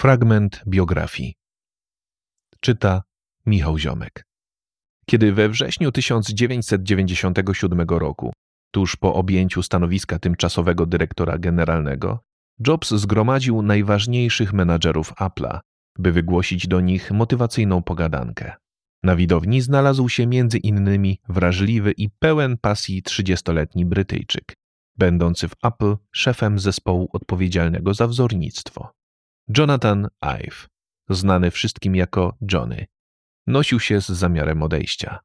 Fragment biografii. Czyta Michał Ziomek. Kiedy we wrześniu 1997 roku, tuż po objęciu stanowiska tymczasowego dyrektora generalnego, Jobs zgromadził najważniejszych menadżerów Apple'a, by wygłosić do nich motywacyjną pogadankę. Na widowni znalazł się między innymi wrażliwy i pełen pasji 30-letni Brytyjczyk, będący w Apple szefem zespołu odpowiedzialnego za wzornictwo. Jonathan Ive, znany wszystkim jako Johnny, nosił się z zamiarem odejścia.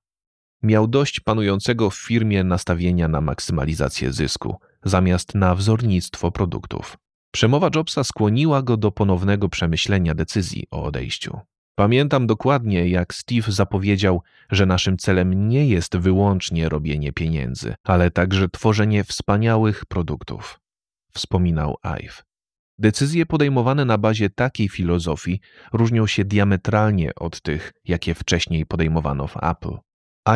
Miał dość panującego w firmie nastawienia na maksymalizację zysku, zamiast na wzornictwo produktów. Przemowa Jobsa skłoniła go do ponownego przemyślenia decyzji o odejściu. Pamiętam dokładnie, jak Steve zapowiedział, że naszym celem nie jest wyłącznie robienie pieniędzy, ale także tworzenie wspaniałych produktów. Wspominał Ive. Decyzje podejmowane na bazie takiej filozofii różnią się diametralnie od tych, jakie wcześniej podejmowano w Apple.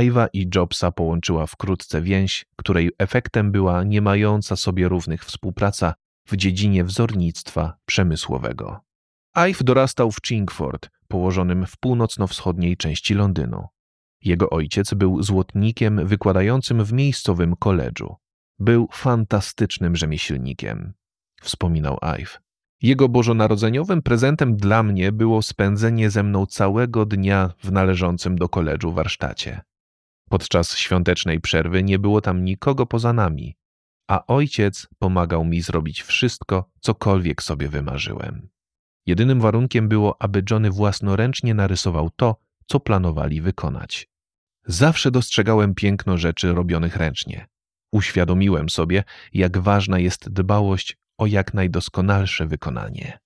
Iwa i Jobsa połączyła wkrótce więź, której efektem była nie mająca sobie równych współpraca w dziedzinie wzornictwa przemysłowego. Ive dorastał w Chingford, położonym w północno-wschodniej części Londynu. Jego ojciec był złotnikiem wykładającym w miejscowym koledżu. Był fantastycznym rzemieślnikiem, wspominał Ive. Jego bożonarodzeniowym prezentem dla mnie było spędzenie ze mną całego dnia w należącym do koledżu warsztacie. Podczas świątecznej przerwy nie było tam nikogo poza nami, a ojciec pomagał mi zrobić wszystko, cokolwiek sobie wymarzyłem. Jedynym warunkiem było, aby Johnny własnoręcznie narysował to, co planowali wykonać. Zawsze dostrzegałem piękno rzeczy robionych ręcznie. Uświadomiłem sobie, jak ważna jest dbałość o jak najdoskonalsze wykonanie.